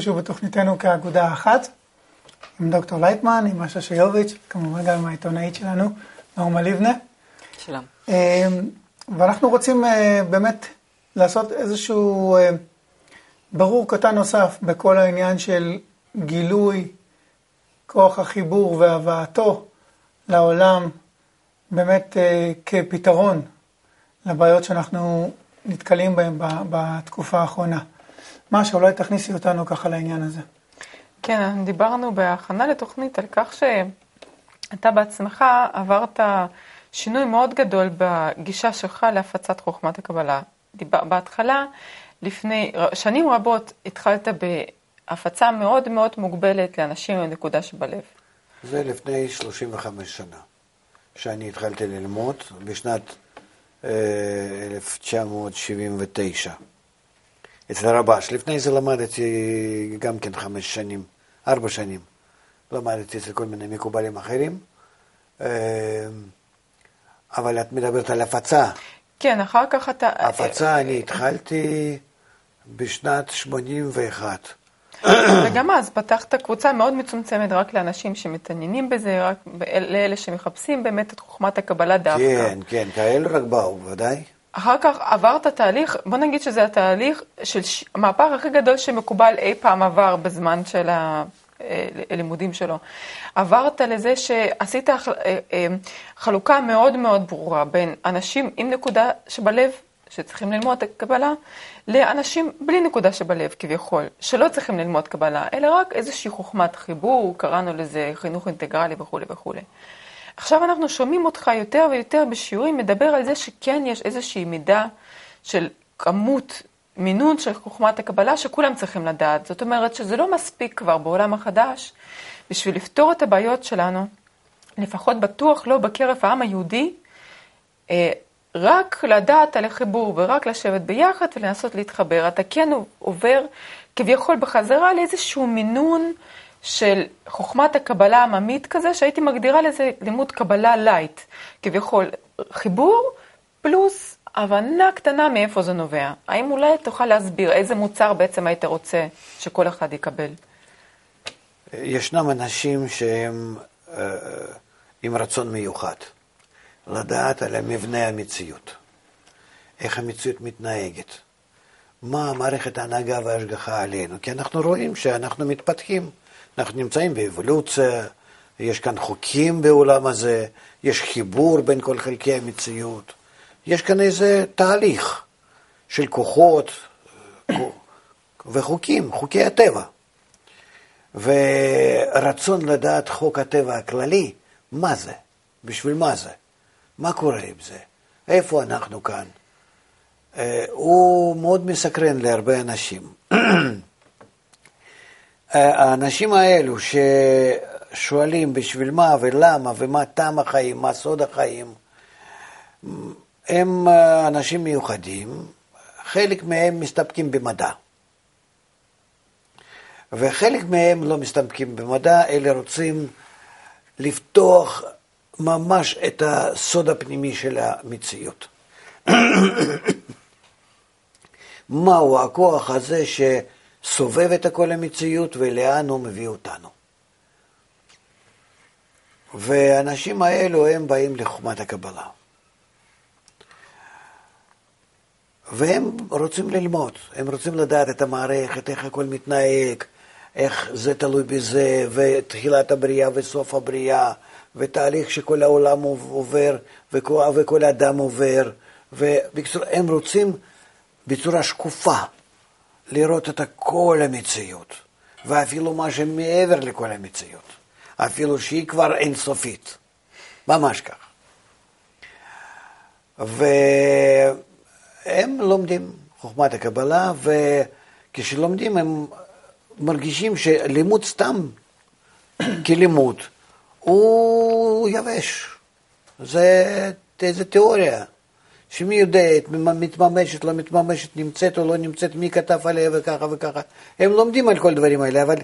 שלום, אנחנו שוב בתוכניתנו כאגודה אחת, עם דוקטור לייטמן, עם אשה שיוביץ', כמובן גם עם העיתונאית שלנו, נורמה לבנה. שלום. אה, ואנחנו רוצים אה, באמת לעשות איזשהו אה, ברור קטן נוסף בכל העניין של גילוי כוח החיבור והבאתו לעולם, באמת כפתרון לבעיות שאנחנו נתקלים בהן בתקופה האחרונה. משה, אולי תכניסי אותנו ככה לעניין הזה. כן, דיברנו בהכנה לתוכנית על כך שאתה בעצמך עברת שינוי מאוד גדול בגישה שלך להפצת חוכמת הקבלה. דיבר, בהתחלה, לפני שנים רבות, התחלת בהפצה מאוד מאוד מוגבלת לאנשים עם נקודה שבלב. זה לפני 35 שנה, שאני התחלתי ללמוד בשנת אה, 1979. אצל הרבש. לפני זה למדתי גם כן חמש שנים, ארבע שנים. למדתי אצל כל מיני מקובלים אחרים. אה, אבל את מדברת על הפצה. כן, אחר כך אתה... הפצה אני התחלתי בשנת 81. וגם אז פתחת קבוצה מאוד מצומצמת רק לאנשים שמתעניינים בזה, רק לאלה שמחפשים באמת את חוכמת הקבלה דווקא. כן, כן, כאלה רק באו, ודאי. אחר כך עברת תהליך, בוא נגיד שזה התהליך של המהפך הכי גדול שמקובל אי פעם עבר בזמן של הלימודים שלו. עברת לזה שעשית אה, אה, חלוקה מאוד מאוד ברורה בין אנשים עם נקודה שבלב, שצריכים ללמוד את הקבלה, לאנשים בלי נקודה שבלב כביכול, שלא צריכים ללמוד קבלה, אלא רק איזושהי חוכמת חיבור, קראנו לזה חינוך אינטגרלי וכולי וכולי. עכשיו אנחנו שומעים אותך יותר ויותר בשיעורים מדבר על זה שכן יש איזושהי מידה של כמות, מינון של חוכמת הקבלה שכולם צריכים לדעת. זאת אומרת שזה לא מספיק כבר בעולם החדש בשביל לפתור את הבעיות שלנו, לפחות בטוח לא בקרב העם היהודי, אה, רק לדעת על החיבור ורק לשבת ביחד ולנסות להתחבר. אתה כן עובר כביכול בחזרה לאיזשהו מינון של חוכמת הקבלה העממית כזה, שהייתי מגדירה לזה לימוד קבלה light, כביכול חיבור פלוס הבנה קטנה מאיפה זה נובע. האם אולי תוכל להסביר איזה מוצר בעצם היית רוצה שכל אחד יקבל? ישנם אנשים שהם אה, עם רצון מיוחד, לדעת על מבנה המציאות, איך המציאות מתנהגת, מה מערכת ההנהגה וההשגחה עלינו, כי אנחנו רואים שאנחנו מתפתחים. אנחנו נמצאים באבולוציה, יש כאן חוקים בעולם הזה, יש חיבור בין כל חלקי המציאות, יש כאן איזה תהליך של כוחות וחוקים, חוקי הטבע. ורצון לדעת חוק הטבע הכללי, מה זה? בשביל מה זה? מה קורה עם זה? איפה אנחנו כאן? אה, הוא מאוד מסקרן להרבה אנשים. האנשים האלו ששואלים בשביל מה ולמה ומה טעם החיים, מה סוד החיים, הם אנשים מיוחדים, חלק מהם מסתפקים במדע. וחלק מהם לא מסתפקים במדע, אלא רוצים לפתוח ממש את הסוד הפנימי של המציאות. מהו הכוח הזה ש... סובב את כל המציאות ולאן הוא מביא אותנו. והאנשים האלו הם באים לחוכמת הקבלה. והם רוצים ללמוד, הם רוצים לדעת את המערכת, איך הכל מתנהג, איך זה תלוי בזה, ותחילת הבריאה וסוף הבריאה, ותהליך שכל העולם עובר, וכל, וכל אדם עובר, ובקצור, הם רוצים בצורה שקופה לראות את כל המציאות, ואפילו מה שמעבר לכל המציאות, אפילו שהיא כבר אינסופית, ממש כך. והם לומדים חוכמת הקבלה, וכשלומדים הם מרגישים שלימוד סתם כלימוד הוא יבש. זה, זה תיאוריה. שמי יודע, מתממשת, לא מתממשת, נמצאת או לא נמצאת, מי כתב עליה וככה וככה. הם לומדים על כל הדברים האלה, אבל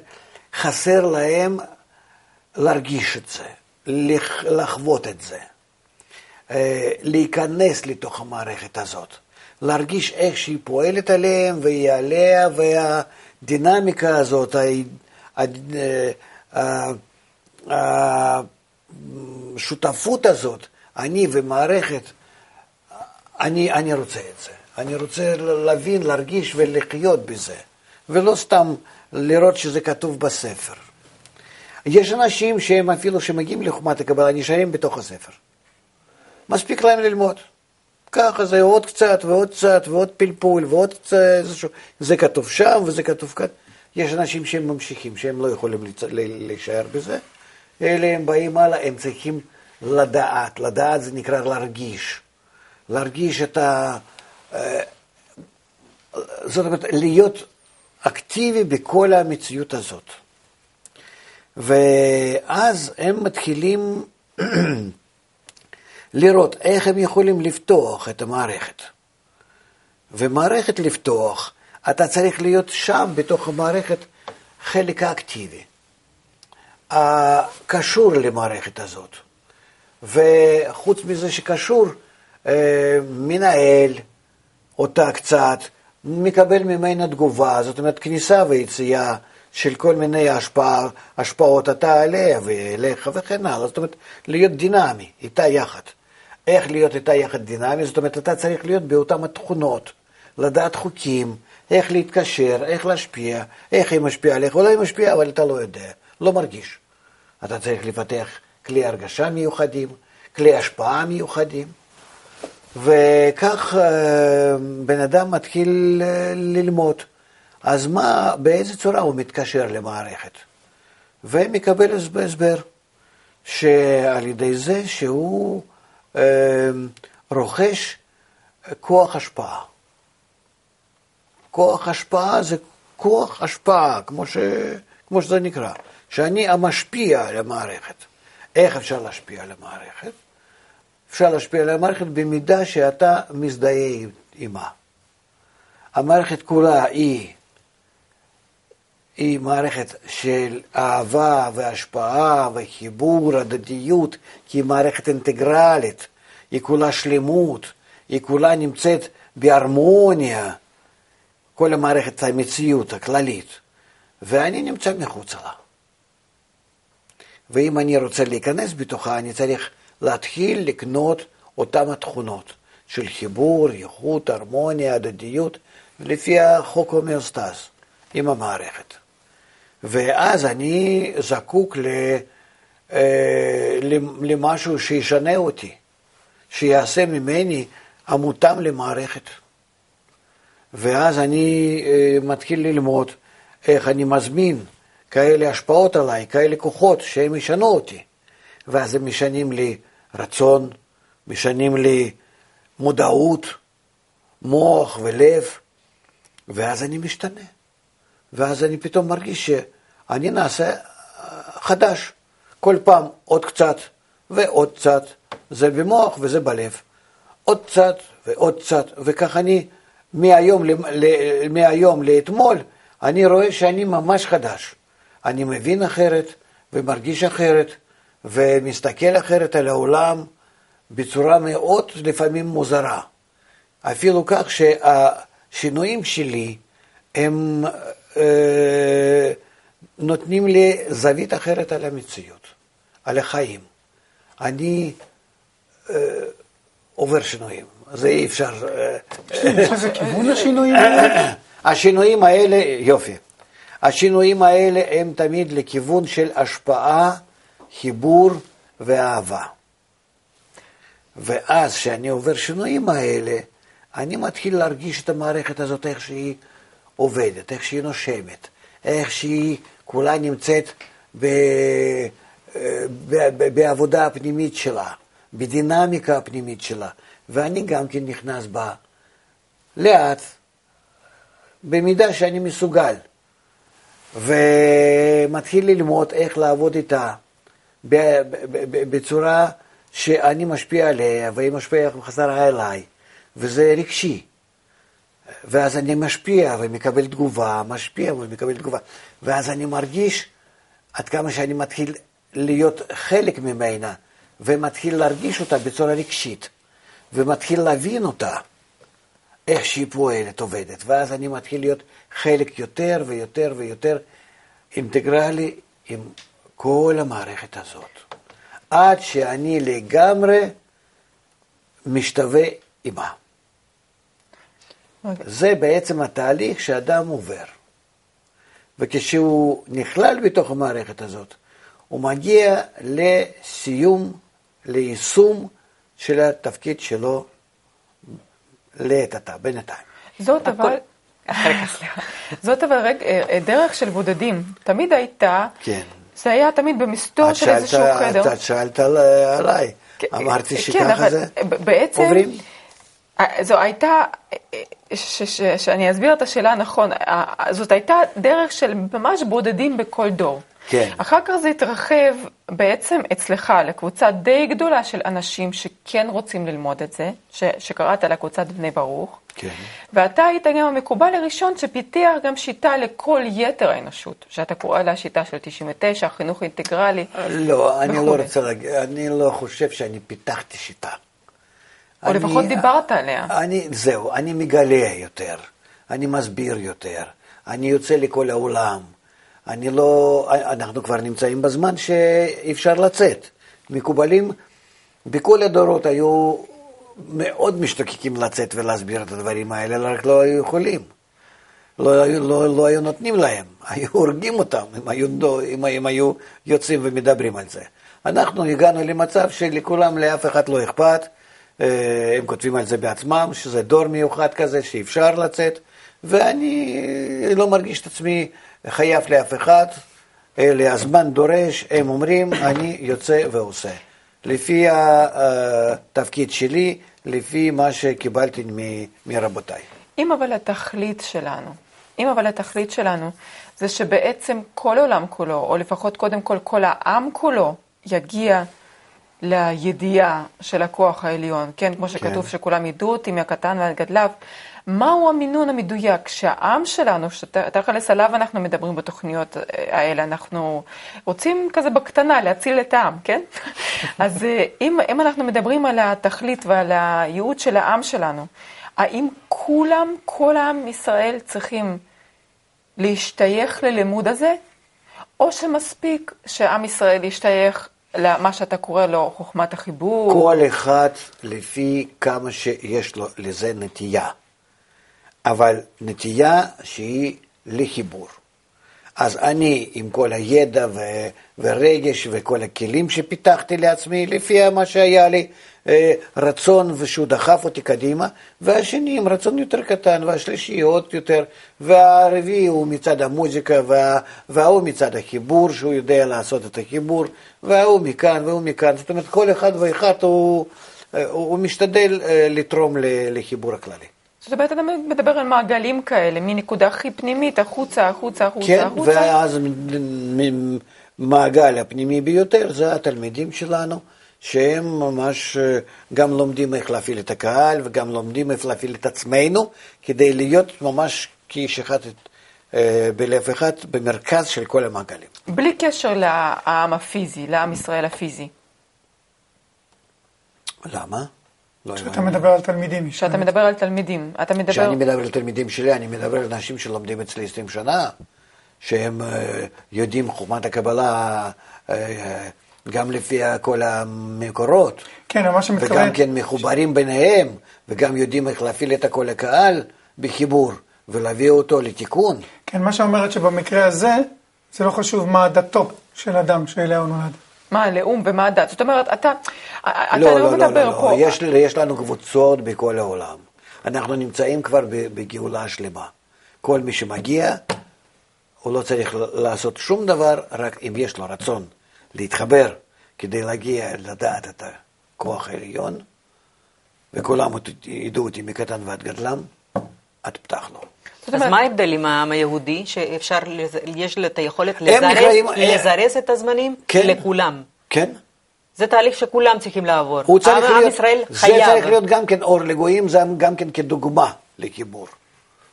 חסר להם להרגיש את זה, לחוות את זה, אה, להיכנס לתוך המערכת הזאת, להרגיש איך שהיא פועלת עליהם, והיא עליה, והדינמיקה הזאת, השותפות הזאת, אני ומערכת, אני, אני רוצה את זה. אני רוצה להבין, להרגיש ולחיות בזה, ולא סתם לראות שזה כתוב בספר. יש אנשים שהם אפילו שמגיעים לחומת הקבלה נשארים בתוך הספר. מספיק להם ללמוד. ככה זה עוד קצת ועוד קצת ועוד פלפול ועוד קצת איזשהו, זה כתוב שם וזה כתוב כאן. יש אנשים שהם ממשיכים, שהם לא יכולים להישאר בזה, אלה הם באים הלאה, הם צריכים לדעת, לדעת זה נקרא להרגיש. להרגיש את ה... אה, זאת אומרת, להיות אקטיבי בכל המציאות הזאת. ואז הם מתחילים לראות איך הם יכולים לפתוח את המערכת. ומערכת לפתוח, אתה צריך להיות שם, בתוך המערכת, חלק האקטיבי, הקשור למערכת הזאת. וחוץ מזה שקשור, מנהל אותה קצת, מקבל ממנה תגובה, זאת אומרת כניסה ויציאה של כל מיני השפעה, השפעות אתה עליה ואליך וכן הלאה, זאת אומרת להיות דינמי, איתה יחד. איך להיות איתה יחד דינמי, זאת אומרת אתה צריך להיות באותן התכונות, לדעת חוקים, איך להתקשר, איך להשפיע, איך היא משפיעה עליך, אולי היא משפיעה אבל אתה לא יודע, לא מרגיש. אתה צריך לפתח כלי הרגשה מיוחדים, כלי השפעה מיוחדים. וכך אה, בן אדם מתחיל אה, ללמוד. אז מה, באיזה צורה הוא מתקשר למערכת? ומקבל הסבר, שעל ידי זה שהוא אה, רוכש כוח השפעה. כוח השפעה זה כוח השפעה, כמו, ש, כמו שזה נקרא, שאני המשפיע על המערכת. איך אפשר להשפיע על המערכת? אפשר להשפיע על המערכת במידה שאתה מזדהה עימה. המערכת כולה היא, היא מערכת של אהבה והשפעה וחיבור, הדדיות, כי היא מערכת אינטגרלית, היא כולה שלמות, היא כולה נמצאת בהרמוניה, כל המערכת המציאות הכללית, ואני נמצא מחוצה לה. ואם אני רוצה להיכנס בתוכה, אני צריך להתחיל לקנות אותן התכונות של חיבור, איכות, הרמוניה, הדדיות, לפי החוק הומאוסטז עם המערכת. ואז אני זקוק ל, אה, למשהו שישנה אותי, שיעשה ממני המותאם למערכת. ואז אני אה, מתחיל ללמוד איך אני מזמין כאלה השפעות עליי, כאלה כוחות שהם ישנו אותי. ואז הם משנים לי רצון, משנים לי מודעות, מוח ולב, ואז אני משתנה. ואז אני פתאום מרגיש שאני נעשה אה, חדש. כל פעם עוד קצת ועוד קצת, זה במוח וזה בלב. עוד קצת ועוד קצת, וכך אני מהיום, מהיום לאתמול, אני רואה שאני ממש חדש. אני מבין אחרת ומרגיש אחרת, ומסתכל אחרת על העולם בצורה מאוד לפעמים מוזרה. אפילו כך שהשינויים שלי הם אה, נותנים לי זווית אחרת על המציאות, על החיים. אני אה, עובר שינויים, זה אי אפשר... אה, איזה כיוון השינויים האלה? השינויים האלה, יופי. השינויים האלה הם תמיד לכיוון של השפעה חיבור ואהבה. ואז כשאני עובר שינויים האלה, אני מתחיל להרגיש את המערכת הזאת, איך שהיא עובדת, איך שהיא נושמת, איך שהיא כולה נמצאת ב... בעבודה הפנימית שלה, בדינמיקה הפנימית שלה, ואני גם כן נכנס בה לאט, במידה שאני מסוגל, ומתחיל ללמוד איך לעבוד איתה, בצורה שאני משפיע עליה והיא משפיעה בחזרה אליי, וזה רגשי. ואז אני משפיע ומקבל תגובה, משפיע ומקבל תגובה, ואז אני מרגיש עד כמה שאני מתחיל להיות חלק ממנה, ומתחיל להרגיש אותה בצורה רגשית, ומתחיל להבין אותה. איך שהיא פועלת, עובדת, ואז אני מתחיל להיות חלק יותר ויותר ויותר אינטגרלי עם כל המערכת הזאת, עד שאני לגמרי משתווה עימה. Okay. אוקיי. זה בעצם התהליך שאדם עובר. וכשהוא נכלל בתוך המערכת הזאת, הוא מגיע לסיום, ליישום של התפקיד שלו לעת עתה, בינתיים. זאת אבל, זאת אבל אה, דרך של בודדים. תמיד הייתה, כן. זה היה תמיד במסתור של איזשהו חדר. את שאלת עליי, אמרתי כן, שככה זה בעצם, עוברים. זו הייתה, שאני אסביר את השאלה נכון, זאת הייתה דרך של ממש בודדים בכל דור. כן. אחר כך זה התרחב בעצם אצלך לקבוצה די גדולה של אנשים שכן רוצים ללמוד את זה, ש, שקראת לקבוצת בני ברוך. כן. ואתה היית גם המקובל הראשון שפיתח גם שיטה לכל יתר האנושות, שאתה קורא לה שיטה של 99, חינוך אינטגרלי. לא, אני לא רוצה להגיד, אני לא חושב שאני פיתחתי שיטה. או אני, לפחות דיברת עליה. אני, זהו, אני מגלה יותר, אני מסביר יותר, אני יוצא לכל העולם. אני לא, אנחנו כבר נמצאים בזמן שאי אפשר לצאת. מקובלים בכל הדורות היו מאוד משתוקקים לצאת ולהסביר את הדברים האלה, רק לא היו יכולים. לא, לא, לא היו נותנים להם, היו הורגים אותם אם היו, אם, אם היו יוצאים ומדברים על זה. אנחנו הגענו למצב שלכולם, לאף אחד לא אכפת, אה, הם כותבים על זה בעצמם, שזה דור מיוחד כזה שאפשר לצאת, ואני לא מרגיש את עצמי חייב לאף אחד, אלא הזמן דורש, הם אומרים, אני יוצא ועושה. לפי התפקיד שלי, לפי מה שקיבלתי מרבותיי. אם אבל התכלית שלנו, אם אבל התכלית שלנו זה שבעצם כל העולם כולו, או לפחות קודם כל כל העם כולו, יגיע לידיעה של הכוח העליון, כן, כמו שכתוב כן. שכולם ידעו אותי מהקטן ועד גדליו, מהו המינון המדויק שהעם שלנו, שתכלס עליו אנחנו מדברים בתוכניות אה, האלה, אנחנו רוצים כזה בקטנה להציל את העם, כן? אז אה, אם, אם אנחנו מדברים על התכלית ועל הייעוד של העם שלנו, האם כולם, כל העם ישראל צריכים להשתייך ללימוד הזה, או שמספיק שעם ישראל ישתייך למה שאתה קורא לו חוכמת החיבור? כל אחד לפי כמה שיש לו לזה נטייה. אבל נטייה שהיא לחיבור. אז אני, עם כל הידע ו- ורגש וכל הכלים שפיתחתי לעצמי, לפי מה שהיה לי, אה, רצון ושהוא דחף אותי קדימה, והשני עם רצון יותר קטן, והשלישי עוד יותר, והרביעי הוא מצד המוזיקה, וה, וההוא מצד החיבור, שהוא יודע לעשות את החיבור, וההוא מכאן והוא מכאן. זאת אומרת, כל אחד ואחד הוא, אה, הוא משתדל אה, לתרום לחיבור הכללי. זאת אומרת, אתה מדבר על מעגלים כאלה, מנקודה הכי פנימית, החוצה, החוצה, החוצה, כן, החוצה. כן, ואז מעגל הפנימי ביותר זה התלמידים שלנו, שהם ממש אה, גם לומדים איך להפעיל את הקהל וגם לומדים איך להפעיל את עצמנו, כדי להיות ממש כאיש אחד אה, בלב אחד, במרכז של כל המעגלים. בלי קשר לעם הפיזי, לעם ישראל הפיזי. למה? לא כשאתה מדבר על תלמידים. כשאתה מדבר על תלמידים, אתה מדבר... כשאני מדבר על תלמידים שלי, אני מדבר על אנשים שלומדים אצלי 20 שנה, שהם אה, יודעים חוכמת הקבלה אה, גם לפי כל המקורות. כן, מה שמתכוון... וגם כן מחוברים ביניהם, וגם יודעים איך להפעיל את כל הקהל בחיבור, ולהביא אותו לתיקון. כן, מה שאומרת שבמקרה הזה, זה לא חשוב מה דתו של אדם שאליה הוא נולד. מה הלאום ומה הדת. זאת אומרת, אתה, אתה לא, לא, לא מדבר לא, לא, פה... יש, יש לנו קבוצות בכל העולם. אנחנו נמצאים כבר בגאולה שלמה. כל מי שמגיע, הוא לא צריך לעשות שום דבר, רק אם יש לו רצון להתחבר כדי להגיע, לדעת את הכוח העליון, וכולם ידעו אותי מקטן ועד גדלם, עד פתח לו. אז מה ההבדל עם העם היהודי, שאפשר, יש לו את היכולת לזרז, את הזמנים כן, לכולם? כן. זה תהליך שכולם צריכים לעבור. הוא צריך עם להיות, ישראל זה חייב. זה צריך להיות גם כן אור לגויים, זה גם כן כדוגמה לחיבור.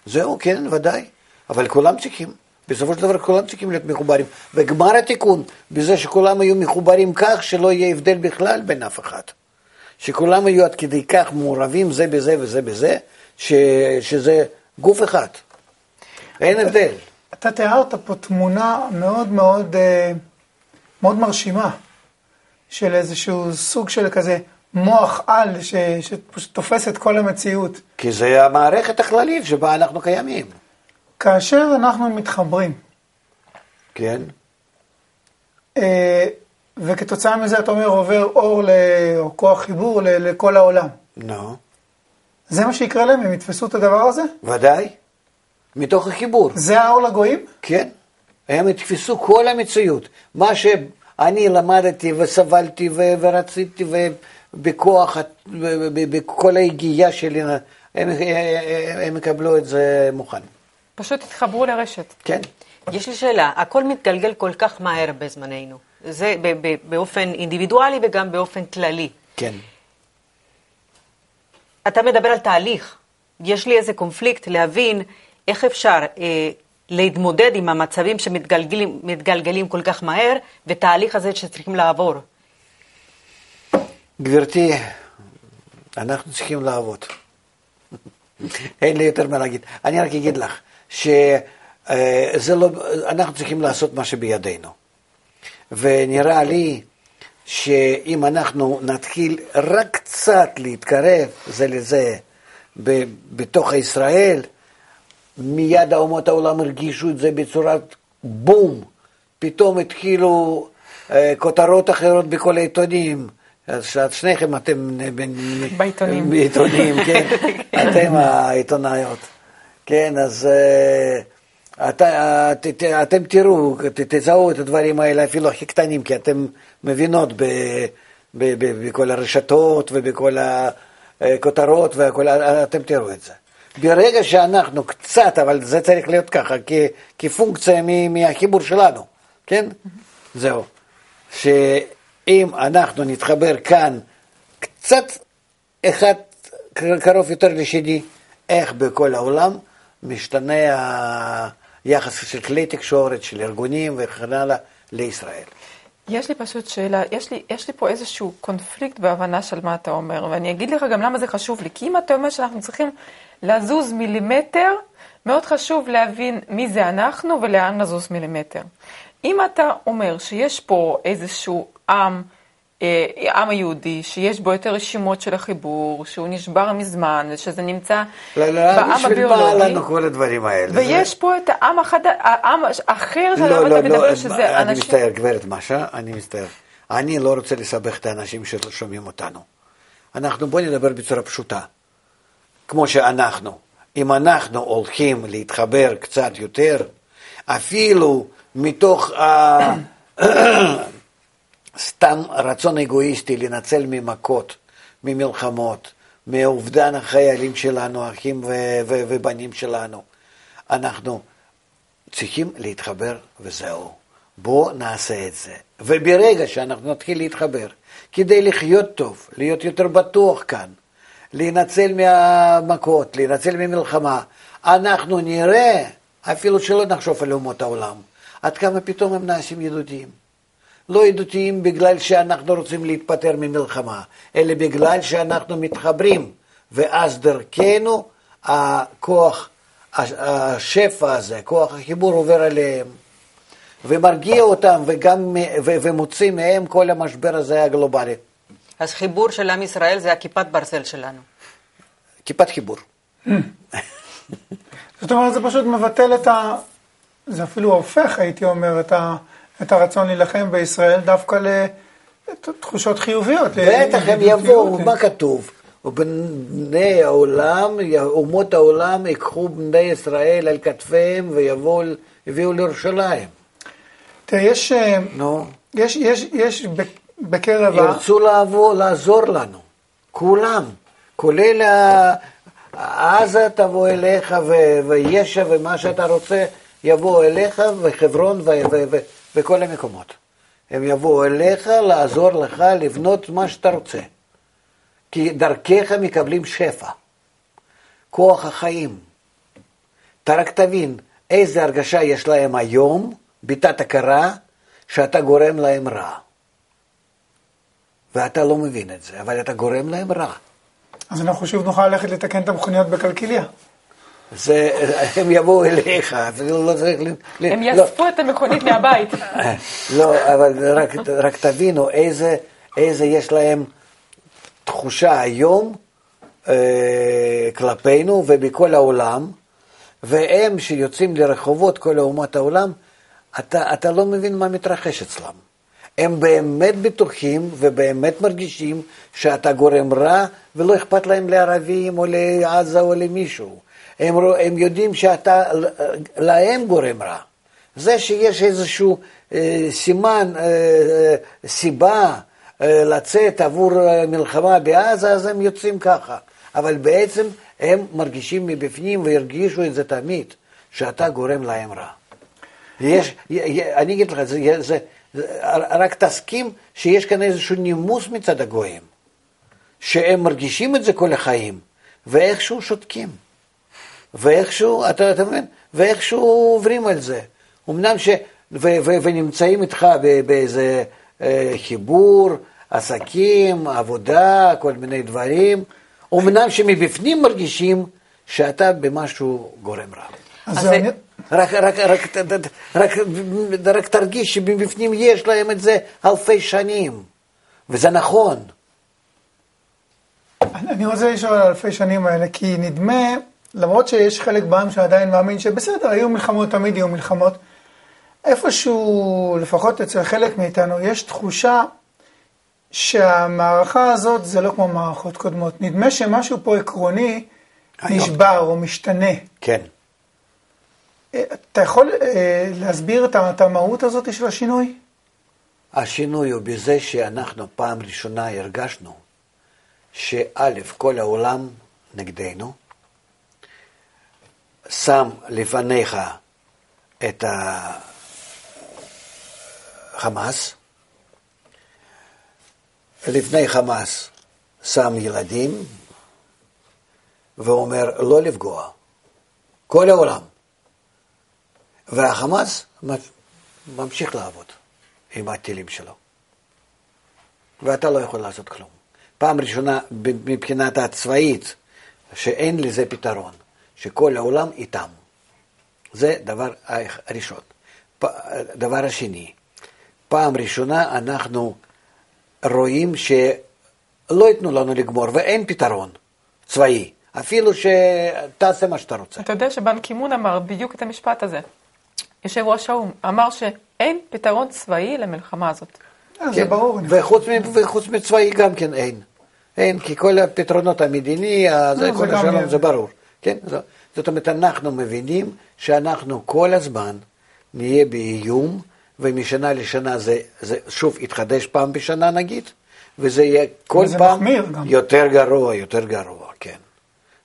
זהו, כן, ודאי. אבל כולם צריכים. בסופו של דבר כולם צריכים להיות מחוברים. וגמר התיקון, בזה שכולם היו מחוברים כך שלא יהיה הבדל בכלל בין אף אחד. שכולם היו עד כדי כך מעורבים זה בזה וזה בזה, ש, שזה גוף אחד. אין הבדל. אתה תיארת פה תמונה מאוד מאוד, אה, מאוד מרשימה של איזשהו סוג של כזה מוח על שפשוט תופס את כל המציאות. כי זה המערכת הכללית שבה אנחנו קיימים. כאשר אנחנו מתחברים. כן. אה, וכתוצאה מזה אתה אומר עובר אור או כוח חיבור לכל העולם. נו. No. זה מה שיקרה להם, הם יתפסו את הדבר הזה? ודאי. מתוך החיבור. זה האור לגויים? כן. הם יתפסו כל המציאות. מה שאני למדתי וסבלתי ורציתי ובכוח, בכל היגיעה שלי, הם, הם יקבלו את זה מוכן. פשוט התחברו לרשת. כן. יש לי שאלה, הכל מתגלגל כל כך מהר בזמננו. זה באופן אינדיבידואלי וגם באופן כללי. כן. אתה מדבר על תהליך. יש לי איזה קונפליקט להבין איך אפשר אה, להתמודד עם המצבים שמתגלגלים כל כך מהר, ותהליך הזה שצריכים לעבור. גברתי, אנחנו צריכים לעבוד. אין לי יותר מה להגיד. אני רק אגיד לך שזה לא, אנחנו צריכים לעשות מה שבידינו. ונראה לי שאם אנחנו נתחיל רק קצת להתקרב זה לזה בתוך ישראל, מיד האומות העולם הרגישו את זה בצורת בום. פתאום התחילו אה, כותרות אחרות בכל העיתונים. אז שניכם אתם... בעיתונים. בעיתונים, כן. אתם העיתונאיות. כן, אז uh, את, את, את, אתם תראו, ת, תזהו את הדברים האלה, אפילו הכי קטנים, כי אתם מבינות ב, ב, ב, בכל הרשתות ובכל הכותרות, והכל, אתם תראו את זה. ברגע שאנחנו קצת, אבל זה צריך להיות ככה, כ, כפונקציה מהחיבור שלנו, כן? זהו. שאם אנחנו נתחבר כאן קצת אחד קרוב יותר לשני, איך בכל העולם משתנה היחס של כלי תקשורת, של ארגונים וכן הלאה לישראל. יש לי פשוט שאלה, יש לי, יש לי פה איזשהו קונפליקט בהבנה של מה אתה אומר, ואני אגיד לך גם למה זה חשוב לי. כי אם אתה אומר שאנחנו צריכים לזוז מילימטר, מאוד חשוב להבין מי זה אנחנו ולאן לזוז מילימטר. אם אתה אומר שיש פה איזשהו עם, אה, עם היהודי, שיש בו יותר רשימות של החיבור, שהוא נשבר מזמן, שזה נמצא לא, לא, בעם הביולוגי. לא, לא, לנו כל הדברים האלה? ויש פה את העם החד... העם אחר לא, לא, לא, מדבר, שזה אני אנשים... אני מצטער, גברת משה, אני מצטער. אני לא רוצה לסבך את האנשים ששומעים אותנו. אנחנו, בואו נדבר בצורה פשוטה. כמו שאנחנו. אם אנחנו הולכים להתחבר קצת יותר, אפילו מתוך סתם רצון אגואיסטי לנצל ממכות, ממלחמות, מאובדן החיילים שלנו, אחים ו- ו- ובנים שלנו. אנחנו צריכים להתחבר וזהו. בואו נעשה את זה. וברגע שאנחנו נתחיל להתחבר, כדי לחיות טוב, להיות יותר בטוח כאן, להינצל מהמכות, להינצל ממלחמה, אנחנו נראה, אפילו שלא נחשוב על אומות העולם, עד כמה פתאום הם נעשים ידידותיים. לא ידידותיים בגלל שאנחנו רוצים להתפטר ממלחמה, אלא בגלל שאנחנו מתחברים, ואז דרכנו הכוח, השפע הזה, כוח החיבור עובר אליהם, ומרגיע אותם וגם, ומוציא מהם כל המשבר הזה הגלובלי. אז חיבור של עם ישראל זה הכיפת ברזל שלנו. כיפת חיבור. זאת אומרת, זה פשוט מבטל את ה... זה אפילו הופך, הייתי אומר, את, ה... את הרצון להילחם בישראל דווקא לתחושות חיוביות. בטח, הם יבואו, מה כתוב? ובני העולם, אומות העולם ייקחו בני ישראל על כתפיהם ויביאו לירושלים. תראה, יש, no. יש, יש, יש בקרב... ירצו לעבור, לעזור לנו, כולם, כולל עזה תבוא אליך וישע ומה שאתה רוצה יבוא אליך וחברון וכל המקומות. הם יבואו אליך לעזור לך לבנות מה שאתה רוצה. כי דרכך מקבלים שפע, כוח החיים. אתה רק תבין איזה הרגשה יש להם היום, בתת הכרה, שאתה גורם להם רע. ואתה לא מבין את זה, אבל אתה גורם להם רע. אז אנחנו שוב נוכל ללכת לתקן את המכוניות בקלקיליה. זה, הם יבואו אליך, אפילו לא צריך... הם לא, יאספו את המכונית מהבית. לא, אבל רק, רק תבינו איזה, איזה יש להם תחושה היום אה, כלפינו ובכל העולם, והם שיוצאים לרחובות, כל אומות העולם, אתה, אתה לא מבין מה מתרחש אצלם. הם באמת בטוחים ובאמת מרגישים שאתה גורם רע ולא אכפת להם לערבים או לעזה או למישהו. הם, הם יודעים שאתה להם גורם רע. זה שיש איזשהו אה, סימן, אה, אה, סיבה אה, לצאת עבור אה, מלחמה בעזה, אז הם יוצאים ככה. אבל בעצם הם מרגישים מבפנים והרגישו את זה תמיד, שאתה גורם להם רע. יש, אני אגיד לך, זה, זה, רק תסכים שיש כאן איזשהו נימוס מצד הגויים, שהם מרגישים את זה כל החיים, ואיכשהו שותקים. ואיכשהו, אתה, אתה מבין? ואיכשהו עוברים על זה. אמנם ש... ו, ו, ונמצאים איתך באיזה אה, חיבור, עסקים, עבודה, כל מיני דברים, אמנם שמבפנים מרגישים שאתה במשהו גורם רע. אז זה... רק, רק, רק, רק, רק תרגיש שבפנים יש להם את זה אלפי שנים, וזה נכון. אני רוצה לשאול על אלפי שנים האלה, כי נדמה, למרות שיש חלק בעם שעדיין מאמין שבסדר, היו מלחמות, תמיד יהיו מלחמות, איפשהו, לפחות אצל חלק מאיתנו, יש תחושה שהמערכה הזאת זה לא כמו מערכות קודמות. נדמה שמשהו פה עקרוני היום. נשבר או משתנה. כן. אה, אתה יכול אה, להסביר את המהות הזאת של השינוי? השינוי הוא בזה שאנחנו פעם ראשונה הרגשנו שא', כל העולם נגדנו, שם לפניך את החמאס, לפני חמאס שם ילדים ואומר לא לפגוע, כל העולם. והחמאס ממשיך לעבוד עם הטילים שלו. ואתה לא יכול לעשות כלום. פעם ראשונה מבחינת הצבאית, שאין לזה פתרון, שכל העולם איתם. זה דבר הראשון. דבר השני, פעם ראשונה אנחנו רואים שלא ייתנו לנו לגמור ואין פתרון צבאי, אפילו שתעשה מה שאתה רוצה. אתה יודע שבן קימון אמר בדיוק את המשפט הזה. יושב ראש האו"ם אמר שאין פתרון צבאי למלחמה הזאת. אה, זה כן, ברור. אני חושב. וחוץ, מ- וחוץ מצבאי גם כן אין. אין, כי כל הפתרונות המדיני, ה- זה כל זה השלום. זה ברור. כן? זאת אומרת, אנחנו מבינים שאנחנו כל הזמן נהיה באיום, ומשנה לשנה זה, זה שוב יתחדש פעם בשנה נגיד, וזה יהיה כל פעם מחמיר גם. יותר גרוע, יותר גרוע, כן.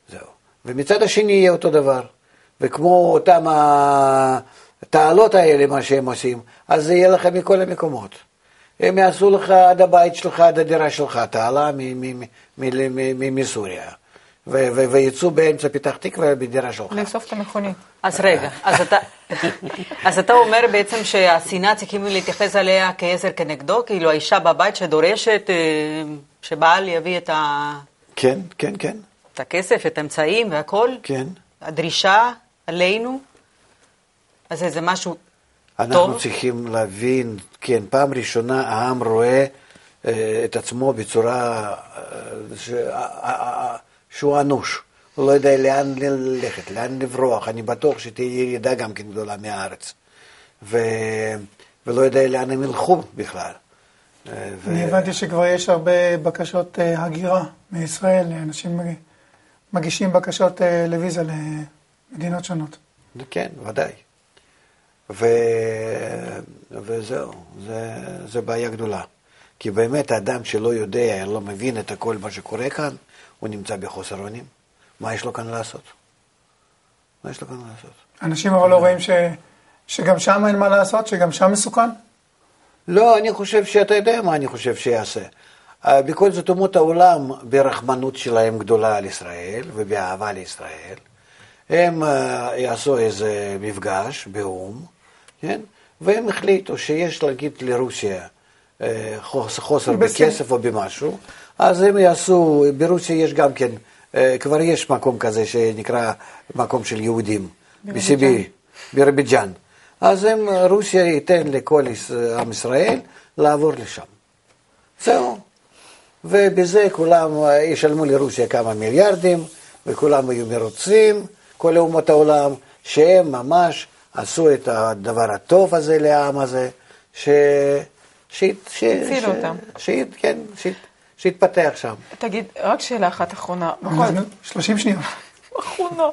זהו. ומצד השני יהיה אותו דבר. וכמו אותם התעלות האלה, מה שהם עושים, אז זה יהיה לך מכל המקומות. הם יעשו לך עד הבית שלך, עד הדירה שלך, תעלה מ- מ- מ- מ- מ- מ- מסוריה. ו- ו- ויצאו באמצע פתח תקווה בדירה שלך. לאסוף את המכונית. אז רגע, אז אתה, אז אתה אומר בעצם שהשנאה צריכים להתייחס אליה כעזר כנגדו, כאילו האישה בבית שדורשת אה, שבעל יביא את, ה, כן, כן, כן, את הכסף, את האמצעים והכל, כן. הדרישה עלינו, אז זה משהו אנחנו טוב. צריכים להבין, כן, פעם ראשונה העם רואה אה, את עצמו בצורה אה, ש- אה, אה, שהוא אנוש. הוא לא יודע לאן ללכת, לאן לברוח. אני בטוח שתהיה ירידה גם כן גדולה מהארץ. ו... ולא יודע לאן הם ילכו בכלל. ו... אני הבנתי שכבר יש הרבה בקשות אה, הגירה מישראל, אנשים מג- מגישים בקשות אה, לוויזה למדינות שונות. כן, ודאי. ו... וזהו, זה, זה בעיה גדולה. כי באמת האדם שלא יודע, לא מבין את הכל מה שקורה כאן, הוא נמצא בחוסר אונים. מה יש לו כאן לעשות? מה יש לו כאן לעשות? אנשים אבל לא רואים ש... שגם שם אין מה לעשות, שגם שם מסוכן? לא, אני חושב שאתה יודע מה אני חושב שיעשה. בכל זאת אומות העולם ברחמנות שלהם גדולה על ישראל ובאהבה לישראל. הם אה, יעשו איזה מפגש באו"ם, כן? והם החליטו שיש להגיד לרוסיה, אה, חוס- חוסר. בכסף או במשהו, אז הם יעשו, ברוסיה יש גם כן, אה, כבר יש מקום כזה שנקרא מקום של יהודים, בסיביר, בירביג'אן. אז הם, רוסיה ייתן לכל עם ישראל לעבור לשם. זהו. ובזה כולם ישלמו לרוסיה כמה מיליארדים, וכולם יהיו מרוצים, כל אומות העולם, שהם ממש עשו את הדבר הטוב הזה לעם הזה, ש... ש... ש... אותם. ש... כן, ש... שהתפתח שם. תגיד, רק שאלה אחת אחרונה. בכל אנחנו 30 שניות. אחרונה.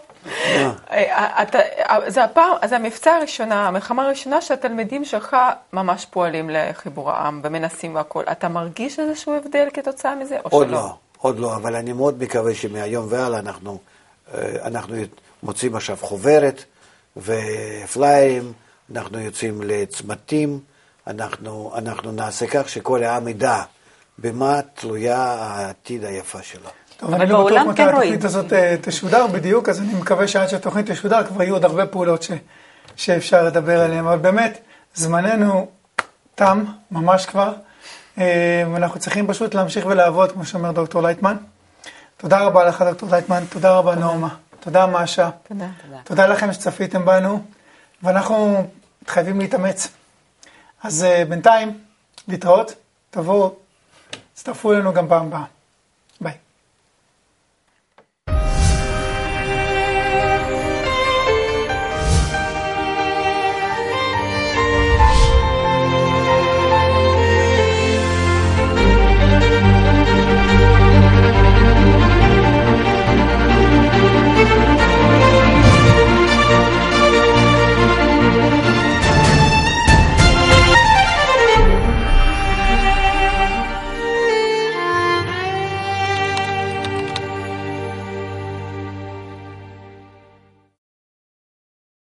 אה, אתה- אה, זה הפעם, זה המבצע הראשונה, המלחמה הראשונה שהתלמידים שלך ממש פועלים לחיבור העם ומנסים והכול. אתה מרגיש איזשהו הבדל כתוצאה מזה או עוד שלא? לא, עוד לא, אבל אני מאוד מקווה שמהיום והלאה אנחנו, אה, אנחנו מוצאים עכשיו חוברת ופליירים, אנחנו יוצאים לצמתים, אנחנו, אנחנו נעשה כך שכל העם ידע במה תלויה העתיד היפה שלו. טוב, אבל אני לא בטוח מתי כן התוכנית רואים. הזאת אה, תשודר בדיוק, אז אני מקווה שעד שהתוכנית תשודר כבר יהיו עוד הרבה פעולות ש, שאפשר לדבר עליהן, אבל באמת, זמננו תם, ממש כבר, אה, ואנחנו צריכים פשוט להמשיך ולעבוד, כמו שאומר דוקטור לייטמן. תודה רבה לך, דוקטור לייטמן, תודה רבה, נעמה, תודה, מאשה. תודה. תודה לכם שצפיתם בנו, ואנחנו חייבים להתאמץ. אז אה, בינתיים, להתראות, תבואו, תצטרפו אלינו גם פעם הבאה. ביי.